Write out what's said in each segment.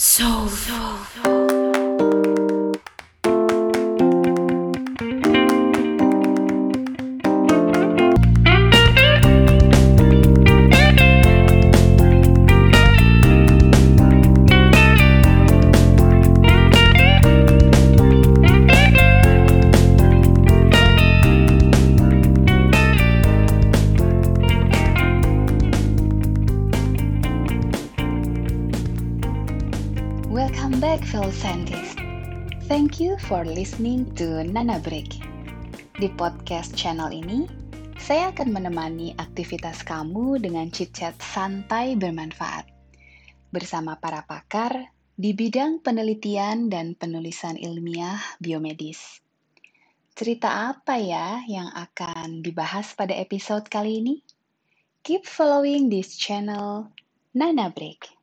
So, so, Welcome listening to Nana Break. Di podcast channel ini, saya akan menemani aktivitas kamu dengan chit-chat santai bermanfaat bersama para pakar di bidang penelitian dan penulisan ilmiah biomedis. Cerita apa ya yang akan dibahas pada episode kali ini? Keep following this channel, Nana Break.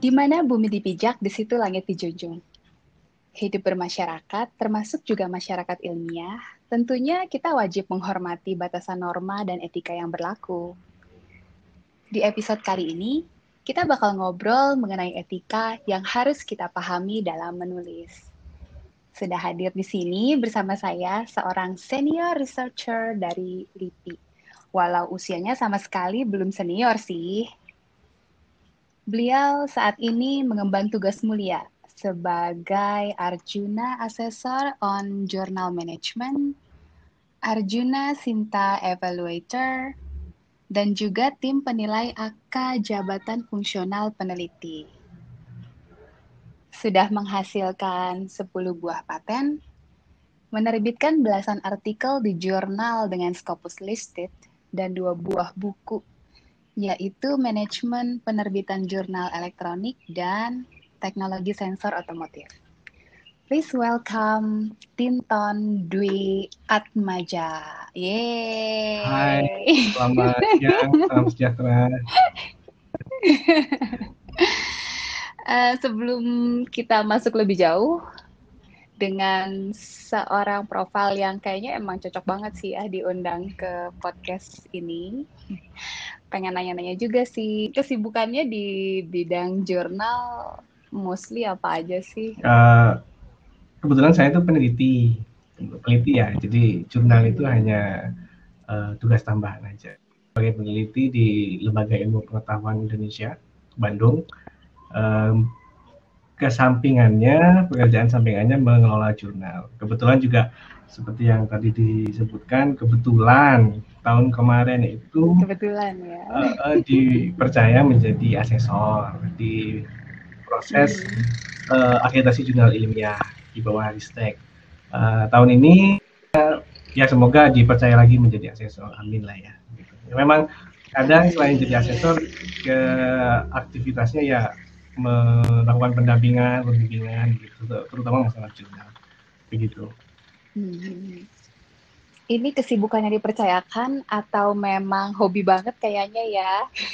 Di mana bumi dipijak, di situ langit dijunjung. Hidup bermasyarakat, termasuk juga masyarakat ilmiah, tentunya kita wajib menghormati batasan norma dan etika yang berlaku. Di episode kali ini, kita bakal ngobrol mengenai etika yang harus kita pahami dalam menulis. Sudah hadir di sini bersama saya seorang senior researcher dari LIPI. Walau usianya sama sekali belum senior sih, Beliau saat ini mengemban tugas mulia sebagai Arjuna Assessor on Journal Management, Arjuna Sinta Evaluator, dan juga tim penilai AK Jabatan Fungsional Peneliti. Sudah menghasilkan 10 buah paten, menerbitkan belasan artikel di jurnal dengan Scopus Listed, dan dua buah buku yaitu manajemen penerbitan jurnal elektronik dan teknologi sensor otomotif. Please welcome Tinton Dwi Atmaja. Yeay. Hai, selamat siang, salam sejahtera. Eh, sebelum kita masuk lebih jauh dengan seorang profil yang kayaknya emang cocok banget sih ya diundang ke podcast ini pengen nanya-nanya juga sih kesibukannya di bidang jurnal mostly apa aja sih? Uh, kebetulan saya itu peneliti, peneliti ya. Jadi jurnal itu hanya uh, tugas tambahan aja. Sebagai peneliti di Lembaga Ilmu Pengetahuan Indonesia, Bandung. Um, kesampingannya, pekerjaan sampingannya mengelola jurnal. Kebetulan juga seperti yang tadi disebutkan, kebetulan tahun kemarin itu kebetulan ya uh, uh, dipercaya menjadi asesor di proses uh, akreditasi jurnal ilmiah di bawah Ristek. Uh, tahun ini uh, ya semoga dipercaya lagi menjadi asesor, amin lah ya. Gitu. Memang kadang selain jadi asesor ke aktivitasnya ya melakukan pendampingan, pembimbingan gitu, terutama masalah jurnal, begitu. Hmm. Ini kesibukannya dipercayakan atau memang hobi banget kayaknya ya?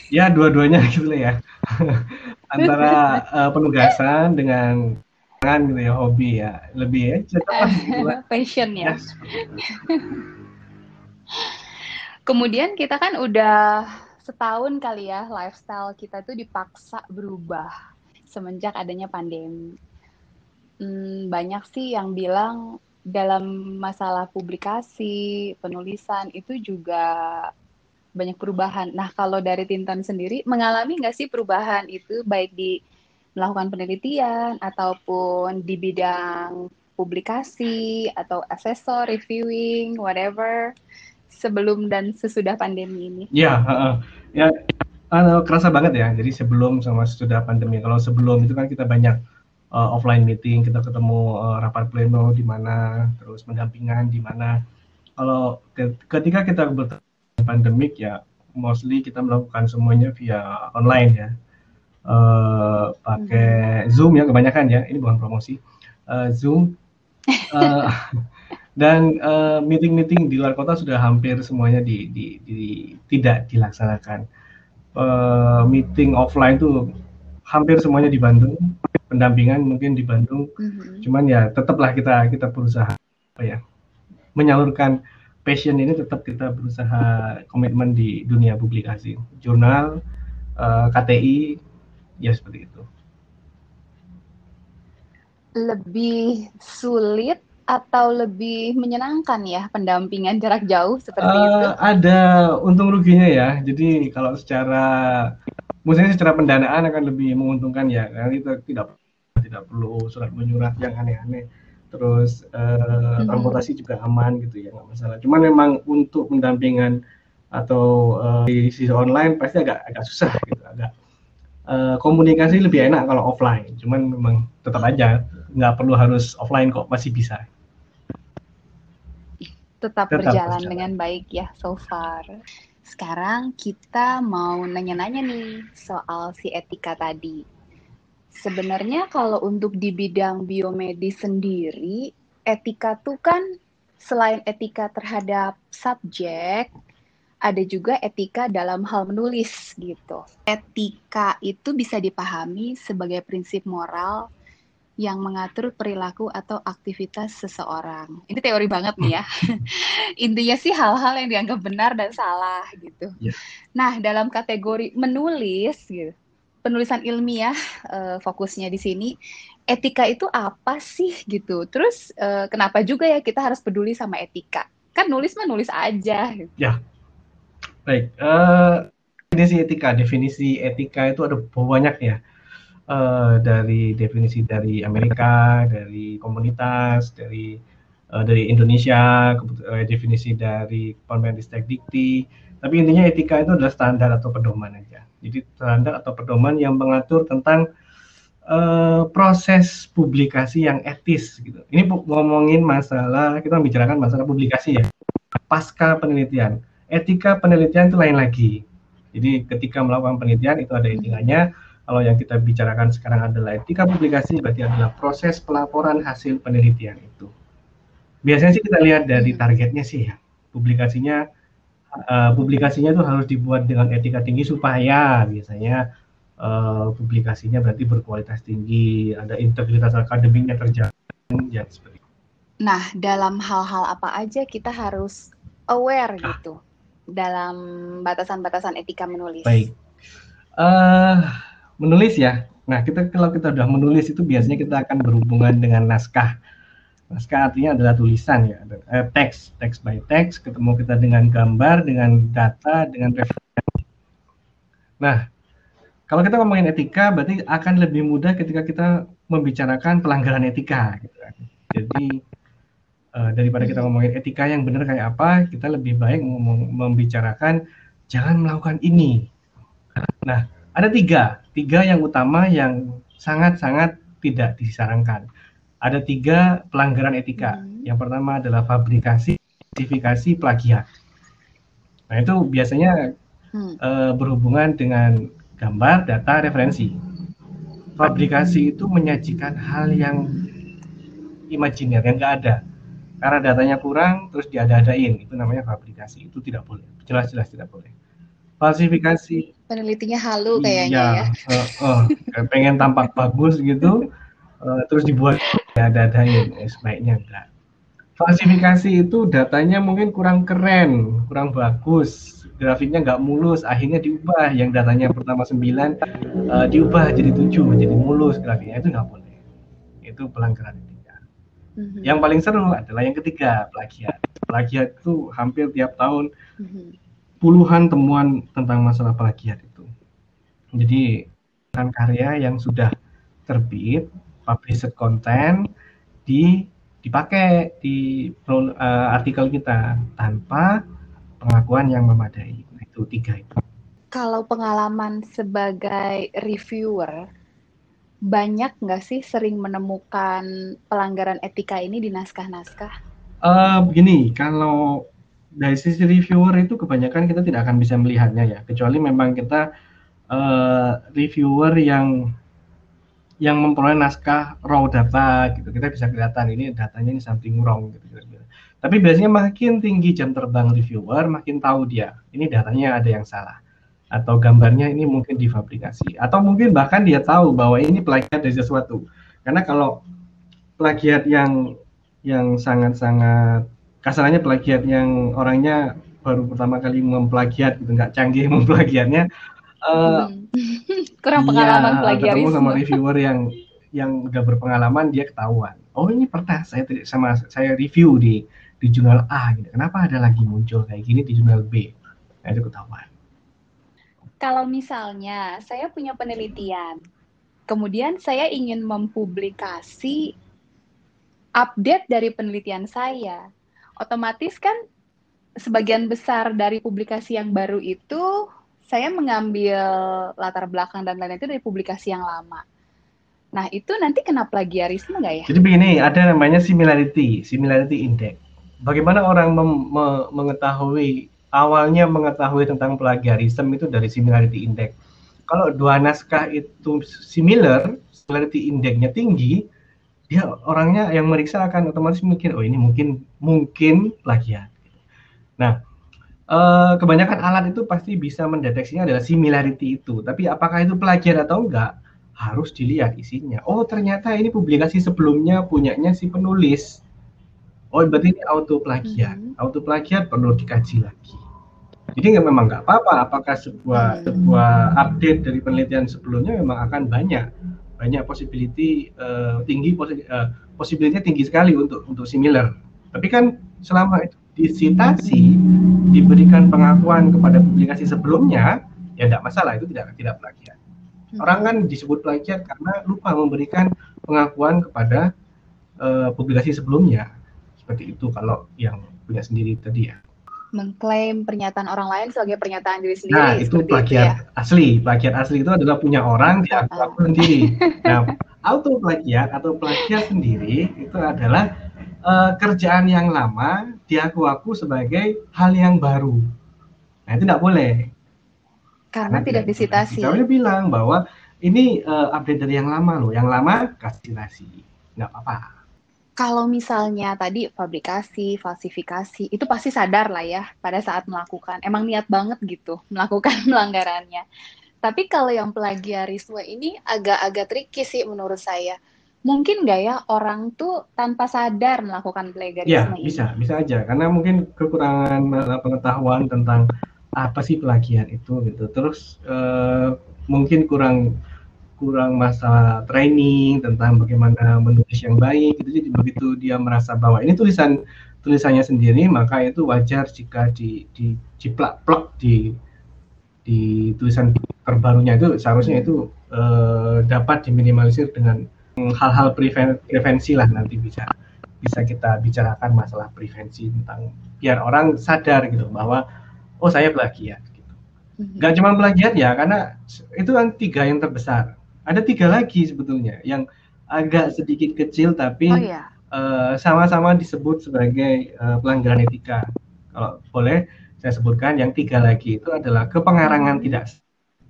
Ya dua-duanya gitu ya. Antara uh, penugasan dengan kan gitu ya hobi ya lebih ya gitu passion ya. Yes. Kemudian kita kan udah setahun kali ya lifestyle kita tuh dipaksa berubah semenjak adanya pandemi. Hmm, banyak sih yang bilang dalam masalah publikasi, penulisan itu juga banyak perubahan. Nah, kalau dari Tintan sendiri mengalami nggak sih perubahan itu baik di melakukan penelitian ataupun di bidang publikasi atau asesor, reviewing, whatever sebelum dan sesudah pandemi ini? Ya, uh, ya uh, kerasa banget ya. Jadi sebelum sama sesudah pandemi. Kalau sebelum itu kan kita banyak uh, offline meeting, kita ketemu uh, rapat pleno di mana, terus pendampingan di mana. Kalau ketika kita pandemik ya mostly kita melakukan semuanya via online ya. Uh, pakai hmm. Zoom ya kebanyakan ya. Ini bukan promosi. Uh, Zoom uh, dan meeting-meeting uh, di luar kota sudah hampir semuanya di, di, di tidak dilaksanakan. Uh, meeting offline tuh hampir semuanya di Bandung pendampingan mungkin di Bandung. Mm-hmm. Cuman ya tetaplah kita kita berusaha apa ya menyalurkan passion ini tetap kita berusaha komitmen di dunia publikasi jurnal uh, eh, KTI ya seperti itu lebih sulit atau lebih menyenangkan ya pendampingan jarak jauh seperti uh, itu? Ada untung ruginya ya. Jadi kalau secara maksudnya secara pendanaan akan lebih menguntungkan ya karena kita tidak tidak perlu surat menyurat yang aneh-aneh. Terus uh, hmm. transportasi juga aman gitu ya nggak masalah. Cuman memang untuk pendampingan atau uh, di sisi online pasti agak agak susah gitu agak uh, komunikasi lebih enak kalau offline. Cuman memang tetap aja nggak perlu harus offline kok masih bisa tetap, tetap berjalan, berjalan dengan baik ya so far. Sekarang kita mau nanya-nanya nih soal si etika tadi. Sebenarnya kalau untuk di bidang biomedis sendiri, etika tuh kan selain etika terhadap subjek, ada juga etika dalam hal menulis gitu. Etika itu bisa dipahami sebagai prinsip moral yang mengatur perilaku atau aktivitas seseorang. Ini teori banget nih ya. Intinya sih hal-hal yang dianggap benar dan salah gitu. Yeah. Nah, dalam kategori menulis gitu, penulisan ilmiah uh, fokusnya di sini, etika itu apa sih gitu. Terus uh, kenapa juga ya kita harus peduli sama etika? Kan nulis mah nulis aja. Gitu. Ya. Baik, uh, definisi etika, definisi etika itu ada banyak ya uh, dari definisi dari Amerika, dari komunitas, dari uh, dari Indonesia, uh, definisi dari Permendikbud Dikti. Tapi intinya etika itu adalah standar atau pedoman aja. Jadi standar atau pedoman yang mengatur tentang uh, proses publikasi yang etis gitu. Ini ngomongin masalah kita membicarakan masalah publikasi ya. Pasca penelitian, etika penelitian itu lain lagi. Jadi ketika melakukan penelitian itu ada etikanya, kalau yang kita bicarakan sekarang adalah etika publikasi, berarti adalah proses pelaporan hasil penelitian itu. Biasanya sih kita lihat dari targetnya sih ya, publikasinya uh, publikasinya itu harus dibuat dengan etika tinggi supaya biasanya uh, publikasinya berarti berkualitas tinggi, ada integritas akademiknya terjaga, ya seperti itu. Nah, dalam hal-hal apa aja kita harus aware nah. gitu dalam batasan-batasan etika menulis. Baik. Uh, menulis ya. Nah, kita kalau kita sudah menulis itu biasanya kita akan berhubungan dengan naskah. Naskah artinya adalah tulisan ya, eh, teks, teks by teks, ketemu kita dengan gambar, dengan data, dengan referensi. Nah, kalau kita ngomongin etika, berarti akan lebih mudah ketika kita membicarakan pelanggaran etika. Gitu kan. Jadi uh, daripada kita ngomongin etika yang benar kayak apa, kita lebih baik membicarakan jangan melakukan ini. Nah, ada tiga, tiga yang utama yang sangat-sangat tidak disarankan. Ada tiga pelanggaran etika. Hmm. Yang pertama adalah fabrikasi, sertifikasi, plagiat. Nah itu biasanya hmm. uh, berhubungan dengan gambar, data, referensi. Fabrikasi itu menyajikan hal yang imajiner, yang nggak ada. Karena datanya kurang, terus diada-adain. Itu namanya fabrikasi. Itu tidak boleh. Jelas-jelas tidak boleh falsifikasi penelitinya halu kayaknya iya, ya. uh, uh, pengen tampak bagus gitu uh, terus dibuat ya dadain eh, sebaiknya enggak. Falsifikasi itu datanya mungkin kurang keren kurang bagus. Grafiknya nggak mulus akhirnya diubah. Yang datanya pertama 9 uh, diubah jadi 7 jadi mulus grafiknya. Itu nggak boleh. Itu pelanggaran etika. Mm-hmm. yang paling seru adalah yang ketiga plagiat. Plagiat itu hampir tiap tahun mm-hmm puluhan temuan tentang masalah plagiat itu. Jadi kan karya yang sudah terbit, published content di dipakai di uh, artikel kita tanpa pengakuan yang memadai. Nah, itu tiga itu. Kalau pengalaman sebagai reviewer, banyak nggak sih sering menemukan pelanggaran etika ini di naskah-naskah? Uh, begini, kalau dari sisi reviewer itu kebanyakan kita tidak akan bisa melihatnya ya. Kecuali memang kita uh, reviewer yang yang memperoleh naskah raw data gitu. Kita bisa kelihatan ini datanya ini something wrong gitu kira-kira. Tapi biasanya makin tinggi jam terbang reviewer makin tahu dia ini datanya ada yang salah. Atau gambarnya ini mungkin difabrikasi. Atau mungkin bahkan dia tahu bahwa ini plagiat dari sesuatu. Karena kalau plagiat yang yang sangat-sangat kasarnya plagiat yang orangnya baru pertama kali memplagiat gitu nggak canggih memplagiatnya uh, hmm. kurang iya, pengalaman iya, plagiarisme. ketemu sama reviewer yang yang udah berpengalaman dia ketahuan. Oh ini pernah saya sama saya review di di jurnal A gitu. Kenapa ada lagi muncul kayak gini di jurnal B? Nah itu ketahuan. Kalau misalnya saya punya penelitian kemudian saya ingin mempublikasi update dari penelitian saya otomatis kan sebagian besar dari publikasi yang baru itu saya mengambil latar belakang dan lain-lain itu dari publikasi yang lama. Nah, itu nanti kena plagiarisme nggak ya? Jadi begini, ada namanya similarity, similarity index. Bagaimana orang me mengetahui, awalnya mengetahui tentang plagiarisme itu dari similarity index. Kalau dua naskah itu similar, similarity indexnya tinggi, dia orangnya yang meriksa akan otomatis mikir oh ini mungkin mungkin plagiat. Nah, eh, kebanyakan alat itu pasti bisa mendeteksinya adalah similarity itu. Tapi apakah itu plagiat atau enggak harus dilihat isinya. Oh ternyata ini publikasi sebelumnya punyanya si penulis. Oh berarti ini auto plagiat. Mm -hmm. Auto plagiat perlu dikaji lagi. Jadi nggak memang nggak apa-apa. Apakah sebuah hmm. sebuah update dari penelitian sebelumnya memang akan banyak banyak possibility uh, tinggi uh, possibility tinggi sekali untuk untuk similar. Tapi kan selama itu disitasi diberikan pengakuan kepada publikasi sebelumnya ya tidak masalah itu tidak tidak plagiat. Hmm. Orang kan disebut plagiat karena lupa memberikan pengakuan kepada uh, publikasi sebelumnya. Seperti itu kalau yang punya sendiri tadi ya mengklaim pernyataan orang lain sebagai pernyataan diri sendiri. Nah, itu plagiat ya? asli. Plagiat asli itu adalah punya orang dia aku, aku sendiri. Nah, auto plagiat atau plagiat sendiri itu adalah uh, kerjaan yang lama diaku-aku sebagai hal yang baru. Nah, itu tidak boleh. Karena, Karena tidak disitasi. Kita bilang bahwa ini uh, update dari yang lama loh. Yang lama kasih nasi. Nggak apa-apa kalau misalnya tadi fabrikasi, falsifikasi, itu pasti sadar lah ya pada saat melakukan. Emang niat banget gitu melakukan pelanggarannya. Tapi kalau yang plagiarisme ini agak-agak tricky sih menurut saya. Mungkin nggak ya orang tuh tanpa sadar melakukan plagiarisme ya, ini? bisa, bisa aja. Karena mungkin kekurangan pengetahuan tentang apa sih plagiat itu gitu. Terus uh, mungkin kurang kurang masa training tentang bagaimana menulis yang baik itu jadi begitu dia merasa bahwa ini tulisan tulisannya sendiri maka itu wajar jika di di ciplak plok di di tulisan terbarunya itu seharusnya itu eh, dapat diminimalisir dengan hal-hal preven, prevensi lah nanti bisa bisa kita bicarakan masalah prevensi tentang biar orang sadar gitu bahwa oh saya plagiat gitu. Mhm. Gak cuma plagiat ya karena itu kan tiga yang terbesar ada tiga lagi sebetulnya yang agak sedikit kecil tapi oh, iya. uh, sama-sama disebut sebagai uh, pelanggaran etika. Kalau boleh saya sebutkan yang tiga lagi itu adalah kepengarangan tidak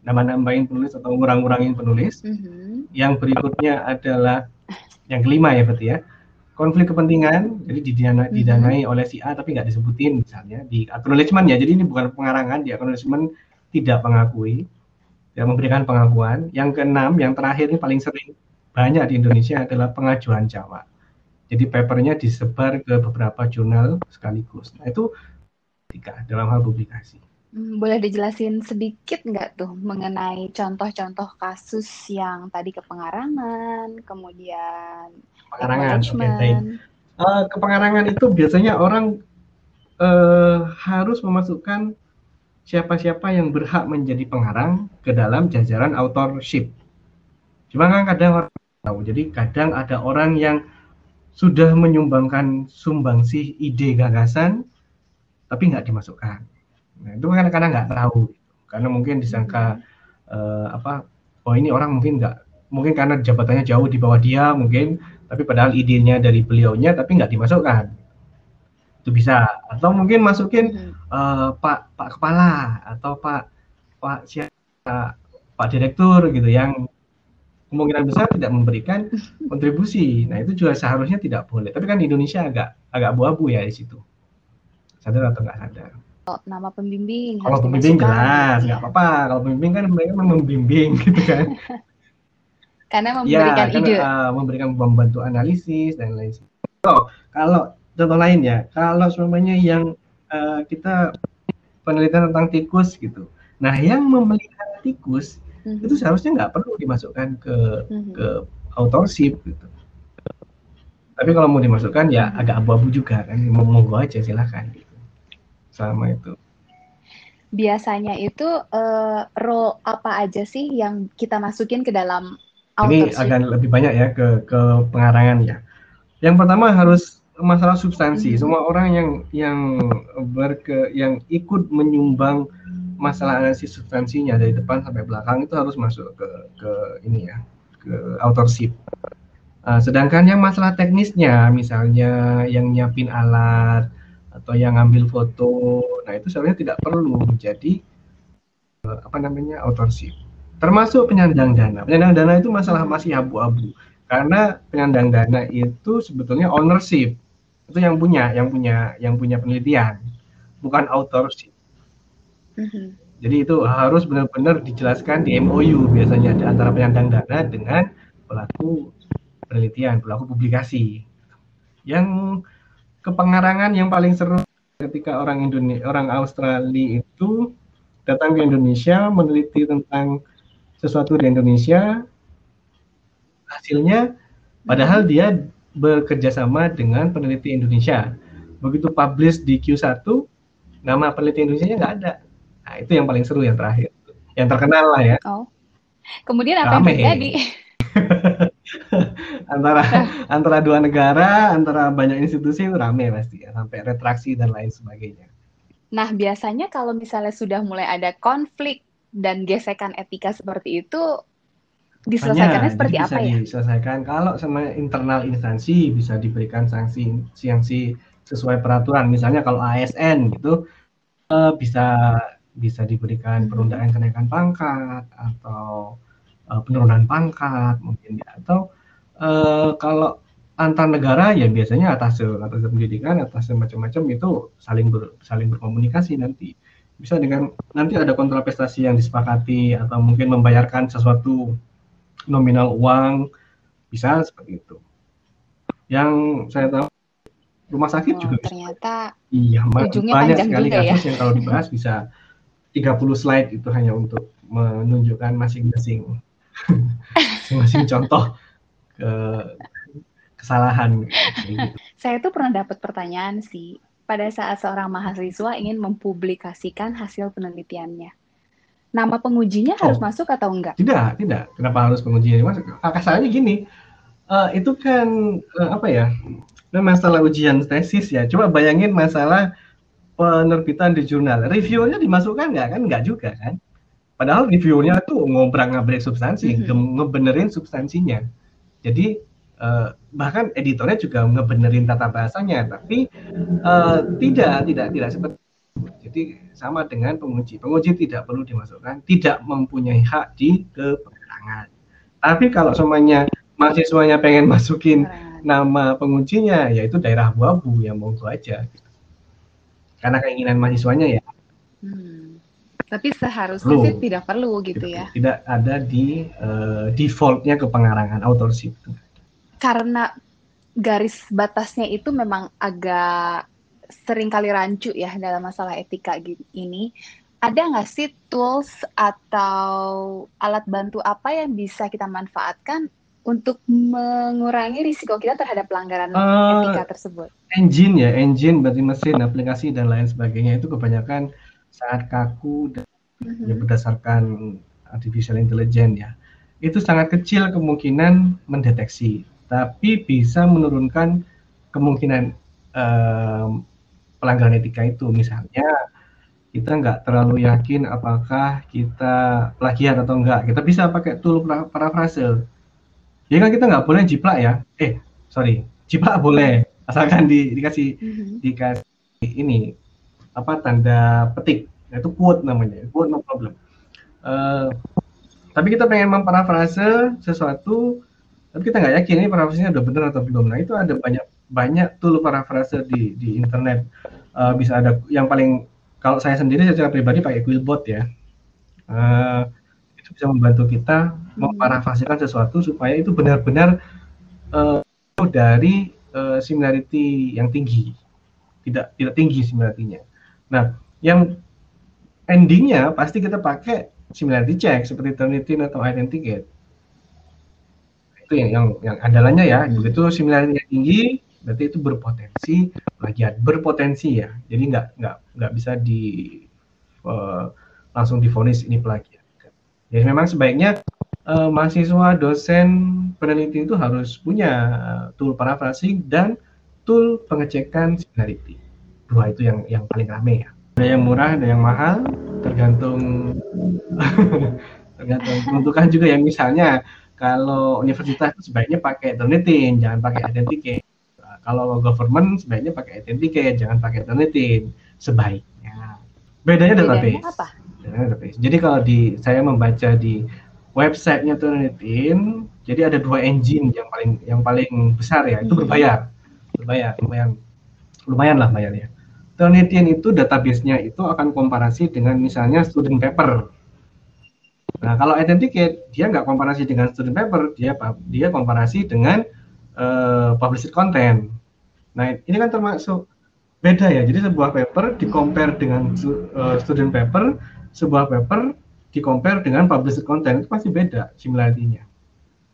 nama-nambahin penulis atau ngurang-ngurangin penulis. Mm -hmm. Yang berikutnya adalah yang kelima ya berarti ya konflik kepentingan jadi didana, mm-hmm. didanai oleh si A tapi nggak disebutin misalnya di acknowledgement ya jadi ini bukan pengarangan di acknowledgement tidak mengakui yang memberikan pengakuan. Yang keenam, yang terakhir ini paling sering banyak di Indonesia adalah pengajuan jawab. Jadi papernya disebar ke beberapa jurnal sekaligus. Nah itu tiga dalam hal publikasi. Hmm, boleh dijelasin sedikit nggak tuh mengenai contoh-contoh kasus yang tadi kepengarangan, kemudian pengarangan, oke okay, baik. Uh, kepengarangan itu biasanya orang uh, harus memasukkan siapa-siapa yang berhak menjadi pengarang ke dalam jajaran authorship. Cuma kan kadang orang tahu, jadi kadang ada orang yang sudah menyumbangkan sumbangsih ide gagasan, tapi nggak dimasukkan. Nah, itu kan kadang nggak tahu, karena mungkin disangka uh, apa, oh ini orang mungkin nggak, mungkin karena jabatannya jauh di bawah dia mungkin, tapi padahal idenya dari beliaunya, tapi nggak dimasukkan itu bisa. Atau mungkin masukin hmm. uh, pak pak kepala atau pak pak siapa pak direktur gitu yang kemungkinan besar tidak memberikan kontribusi. Nah itu juga seharusnya tidak boleh. Tapi kan di Indonesia agak agak abu-abu ya di situ. Sadar atau nggak sadar? Oh, nama pembimbing kalau pembimbing jelas nggak apa-apa. Kalau pembimbing kan mereka membimbing gitu kan. Karena memberikan ya, ide. uh, memberikan membantu analisis dan lain sebagainya. Oh, kalau contoh lain ya, kalau semuanya yang uh, kita penelitian tentang tikus gitu. Nah, yang memelihara tikus mm-hmm. itu seharusnya nggak perlu dimasukkan ke mm-hmm. ke authorship gitu. Tapi kalau mau dimasukkan ya mm-hmm. agak abu-abu juga kan, mau monggo aja silahkan gitu. Sama itu. Biasanya itu uh, role apa aja sih yang kita masukin ke dalam authorship? Ini agak lebih banyak ya ke ke pengarangan ya. Yang pertama harus masalah substansi. Semua orang yang yang berke yang ikut menyumbang masalah analisis substansinya dari depan sampai belakang itu harus masuk ke ke ini ya ke authorship. Uh, sedangkan yang masalah teknisnya, misalnya yang nyiapin alat atau yang ngambil foto, nah itu sebenarnya tidak perlu menjadi uh, apa namanya authorship. Termasuk penyandang dana. Penyandang dana itu masalah masih abu-abu karena penyandang dana itu sebetulnya ownership itu yang punya yang punya yang punya penelitian bukan authorship mm-hmm. jadi itu harus benar-benar dijelaskan di MOU biasanya ada antara penyandang dana dengan pelaku penelitian pelaku publikasi yang kepengarangan yang paling seru ketika orang Indonesia orang Australia itu datang ke Indonesia meneliti tentang sesuatu di Indonesia hasilnya padahal dia bekerja sama dengan peneliti Indonesia. Begitu publish di Q1, nama peneliti Indonesia nggak ada. Nah, itu yang paling seru yang terakhir. Yang terkenal lah ya. Oh. Kemudian apa Rame. yang terjadi? antara antara dua negara, antara banyak institusi itu rame pasti ya, sampai retraksi dan lain sebagainya. Nah, biasanya kalau misalnya sudah mulai ada konflik dan gesekan etika seperti itu, diselesaikannya seperti apa ya? Diselesaikan kalau sama internal instansi bisa diberikan sanksi sanksi sesuai peraturan. Misalnya kalau ASN gitu uh, bisa bisa diberikan penundaan kenaikan pangkat atau uh, penurunan pangkat mungkin ya atau uh, kalau antar negara ya biasanya atas atas pendidikan atas macam-macam itu saling ber, saling berkomunikasi nanti bisa dengan nanti ada kontrapestasi yang disepakati atau mungkin membayarkan sesuatu nominal uang bisa seperti itu. Yang saya tahu rumah sakit oh, juga ternyata iya banyak sekali ya. kasus ya? yang kalau dibahas bisa 30 slide itu hanya untuk menunjukkan masing-masing masing-masing contoh ke kesalahan. Gitu. Saya tuh pernah dapat pertanyaan sih pada saat seorang mahasiswa ingin mempublikasikan hasil penelitiannya nama pengujinya oh. harus masuk atau enggak? Tidak, tidak. Kenapa harus pengujinya masuk? Kasarannya gini, uh, itu kan uh, apa ya? Masalah ujian tesis ya. Coba bayangin masalah penerbitan di jurnal. Reviewnya dimasukkan nggak kan? Nggak juga kan? Padahal reviewnya tuh ngobrak-ngabrik substansi, mm -hmm. ngebenerin substansinya. Jadi uh, bahkan editornya juga ngebenerin tata bahasanya, tapi uh, tidak, tidak, tidak seperti jadi sama dengan penguji. Penguji tidak perlu dimasukkan, tidak mempunyai hak di keperangan. Tapi kalau semuanya mahasiswanya pengen masukin nama pengujinya, yaitu daerah abu-abu yang monggo aja. Karena keinginan mahasiswanya ya. Hmm. Tapi seharusnya sih tidak perlu gitu tidak, ya. Tidak ada di uh, defaultnya kepengarangan authorship. Karena garis batasnya itu memang agak sering kali rancu ya dalam masalah etika ini. Ada nggak sih tools atau alat bantu apa yang bisa kita manfaatkan untuk mengurangi risiko kita terhadap pelanggaran uh, etika tersebut? Engine ya, engine berarti mesin, aplikasi dan lain sebagainya itu kebanyakan sangat kaku dan uh-huh. ya berdasarkan artificial intelligence ya. Itu sangat kecil kemungkinan mendeteksi, tapi bisa menurunkan kemungkinan um, pelanggaran etika itu. Misalnya kita nggak terlalu yakin apakah kita plagiat atau enggak kita bisa pakai tool paraphrase ya kan kita nggak boleh jiplak ya. Eh sorry jiplak boleh. Asalkan di, dikasih mm-hmm. dikasih ini apa tanda petik. Itu quote namanya quote no problem. Uh, tapi kita pengen memparafrase sesuatu tapi kita nggak yakin ini parafrasenya udah benar atau belum. Nah itu ada banyak banyak tool parafrase di di internet uh, bisa ada yang paling kalau saya sendiri secara pribadi pakai Quillbot ya uh, itu bisa membantu kita hmm. memparafrasikan sesuatu supaya itu benar-benar uh, dari uh, similarity yang tinggi, tidak tidak tinggi similarity-nya. Nah, yang endingnya pasti kita pakai similarity check seperti Turnitin atau Identicate. Itu yang yang, yang andalannya ya. Begitu similarity tinggi, berarti itu berpotensi plagiat, berpotensi ya. Jadi nggak nggak nggak bisa di uh, langsung difonis ini plagiat. Jadi memang sebaiknya uh, mahasiswa, dosen, peneliti itu harus punya tool paraphrasing dan tool pengecekan similarity. Dua itu yang yang paling rame ya. Ada yang murah, ada yang mahal, tergantung tergantung peruntukan juga yang misalnya kalau universitas sebaiknya pakai Turnitin, jangan pakai Identicate. Kalau government sebaiknya pakai Identicate, jangan pakai Turnitin. Sebaiknya. Bedanya database. apa? database. Jadi kalau di saya membaca di websitenya Turnitin, jadi ada dua engine yang paling yang paling besar ya, itu hmm. berbayar. Berbayar, lumayan lumayan lah bayarnya. Turnitin itu database-nya itu akan komparasi dengan misalnya student paper. Nah, kalau Identicate dia nggak komparasi dengan student paper, dia dia komparasi dengan uh, published content. Nah, ini kan termasuk beda ya. Jadi sebuah paper di compare dengan uh, student paper, sebuah paper di compare dengan published content itu pasti beda similarity-nya.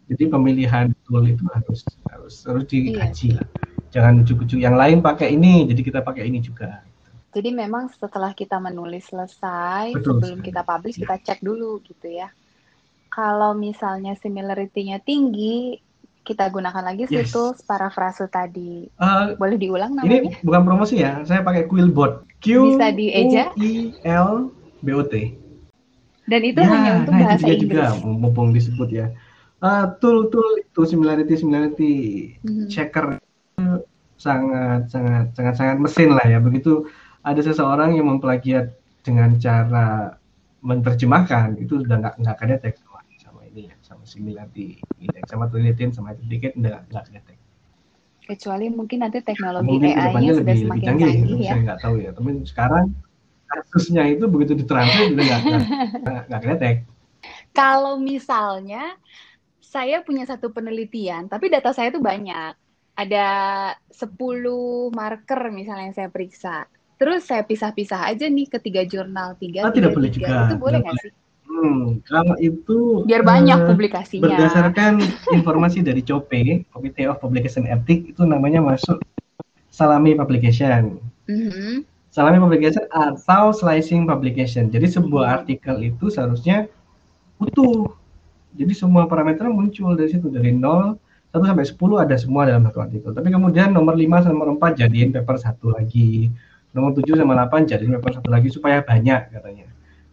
Jadi pemilihan tool itu harus harus harus dikaji iya. lah jangan ujuk-ujuk yang lain pakai ini jadi kita pakai ini juga jadi memang setelah kita menulis selesai Betul, sebelum kita publish kita cek dulu gitu ya kalau misalnya similarity-nya tinggi kita gunakan lagi yes. tools paraphrase tadi. Uh, Boleh diulang namanya? Ini bukan promosi ya, saya pakai Quillbot. Q Bisa dieja. I L B O T. Dan itu ya, hanya untuk nah bahasa itu Inggris. juga mumpung disebut ya. Uh, tool tool itu similarity similarity mm -hmm. checker sangat sangat sangat sangat mesin lah ya begitu ada seseorang yang memplagiat dengan cara menerjemahkan itu sudah nggak nggak ada teks ini ya sama similarity indeks sama tulitin sama sedikit nggak nggak ada kecuali mungkin nanti teknologi AI-nya sudah lebih, semakin canggih, canggih ya. Saya nggak tahu ya, tapi sekarang kasusnya itu begitu ditranslate sudah nggak nggak kedetek. Kalau misalnya saya punya satu penelitian, tapi data saya itu banyak ada 10 marker misalnya yang saya periksa. Terus saya pisah-pisah aja nih ke tiga jurnal, tiga, oh, tiga, tidak boleh tiga. juga. Itu boleh nggak sih? Hmm, kalau itu biar banyak uh, publikasinya. Berdasarkan informasi dari COPE, Committee of Publication Ethics itu namanya masuk salami publication. Mm-hmm. Salami publication atau slicing publication. Jadi sebuah mm-hmm. artikel itu seharusnya utuh. Jadi semua parameter muncul dari situ dari nol 1 sampai 10 ada semua dalam satu artikel. Tapi kemudian nomor 5 sama nomor 4 jadiin paper satu lagi. Nomor 7 sama 8 jadiin paper satu lagi supaya banyak katanya.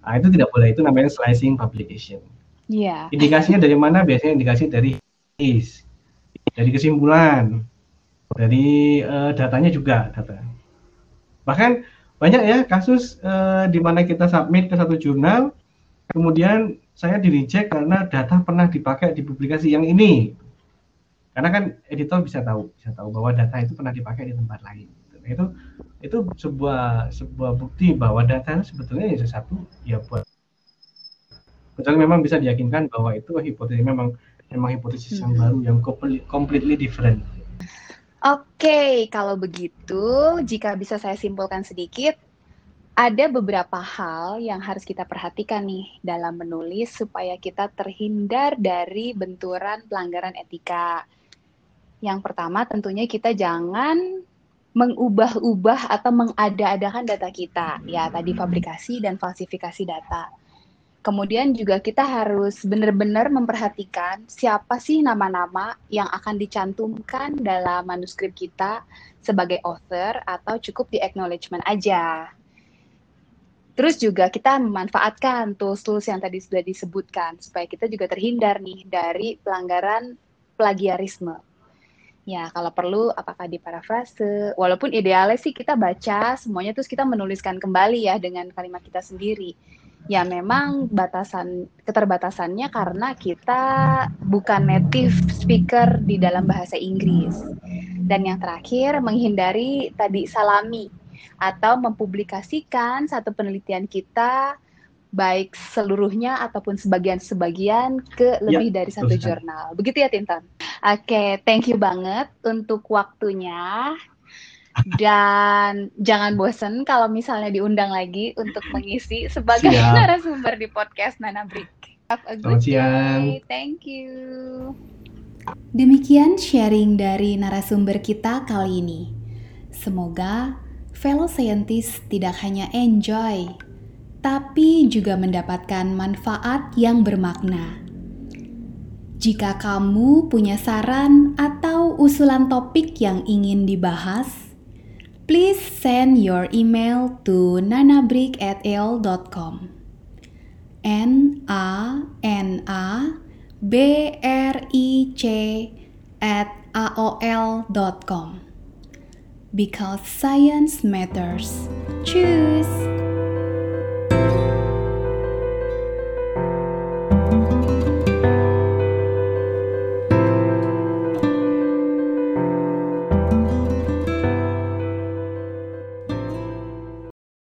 Nah, itu tidak boleh. Itu namanya slicing publication. Iya. Yeah. Indikasinya dari mana? Biasanya indikasi dari is, dari kesimpulan, dari uh, datanya juga data. Bahkan banyak ya kasus uh, di mana kita submit ke satu jurnal, kemudian saya di reject karena data pernah dipakai di publikasi yang ini karena kan editor bisa tahu bisa tahu bahwa data itu pernah dipakai di tempat lain itu itu sebuah sebuah bukti bahwa data sebetulnya ya sesuatu ya buat kecuali memang bisa diyakinkan bahwa itu hipotesis memang memang hipotesis yang hmm. baru yang completely different. Oke, okay, kalau begitu, jika bisa saya simpulkan sedikit, ada beberapa hal yang harus kita perhatikan nih dalam menulis supaya kita terhindar dari benturan pelanggaran etika. Yang pertama tentunya kita jangan mengubah-ubah atau mengada-adakan data kita, ya tadi fabrikasi dan falsifikasi data. Kemudian juga kita harus benar-benar memperhatikan siapa sih nama-nama yang akan dicantumkan dalam manuskrip kita sebagai author atau cukup di acknowledgement aja. Terus juga kita memanfaatkan tools-tools yang tadi sudah disebutkan supaya kita juga terhindar nih dari pelanggaran plagiarisme. Ya, kalau perlu apakah di parafrase. Walaupun idealnya sih kita baca semuanya terus kita menuliskan kembali ya dengan kalimat kita sendiri. Ya memang batasan keterbatasannya karena kita bukan native speaker di dalam bahasa Inggris. Dan yang terakhir menghindari tadi salami atau mempublikasikan satu penelitian kita baik seluruhnya ataupun sebagian-sebagian ke lebih ya, dari satu jurnal. Begitu ya Tintan? Oke, thank you banget untuk waktunya. Dan jangan bosen kalau misalnya diundang lagi untuk mengisi sebagai Siap. narasumber di podcast Nana Brick. Have a good day. Thank you. Demikian sharing dari narasumber kita kali ini. Semoga fellow scientist tidak hanya enjoy, tapi juga mendapatkan manfaat yang bermakna. Jika kamu punya saran atau usulan topik yang ingin dibahas, please send your email to nanabrick@al.com. N A N A B R I C at aol.com because science matters. Choose.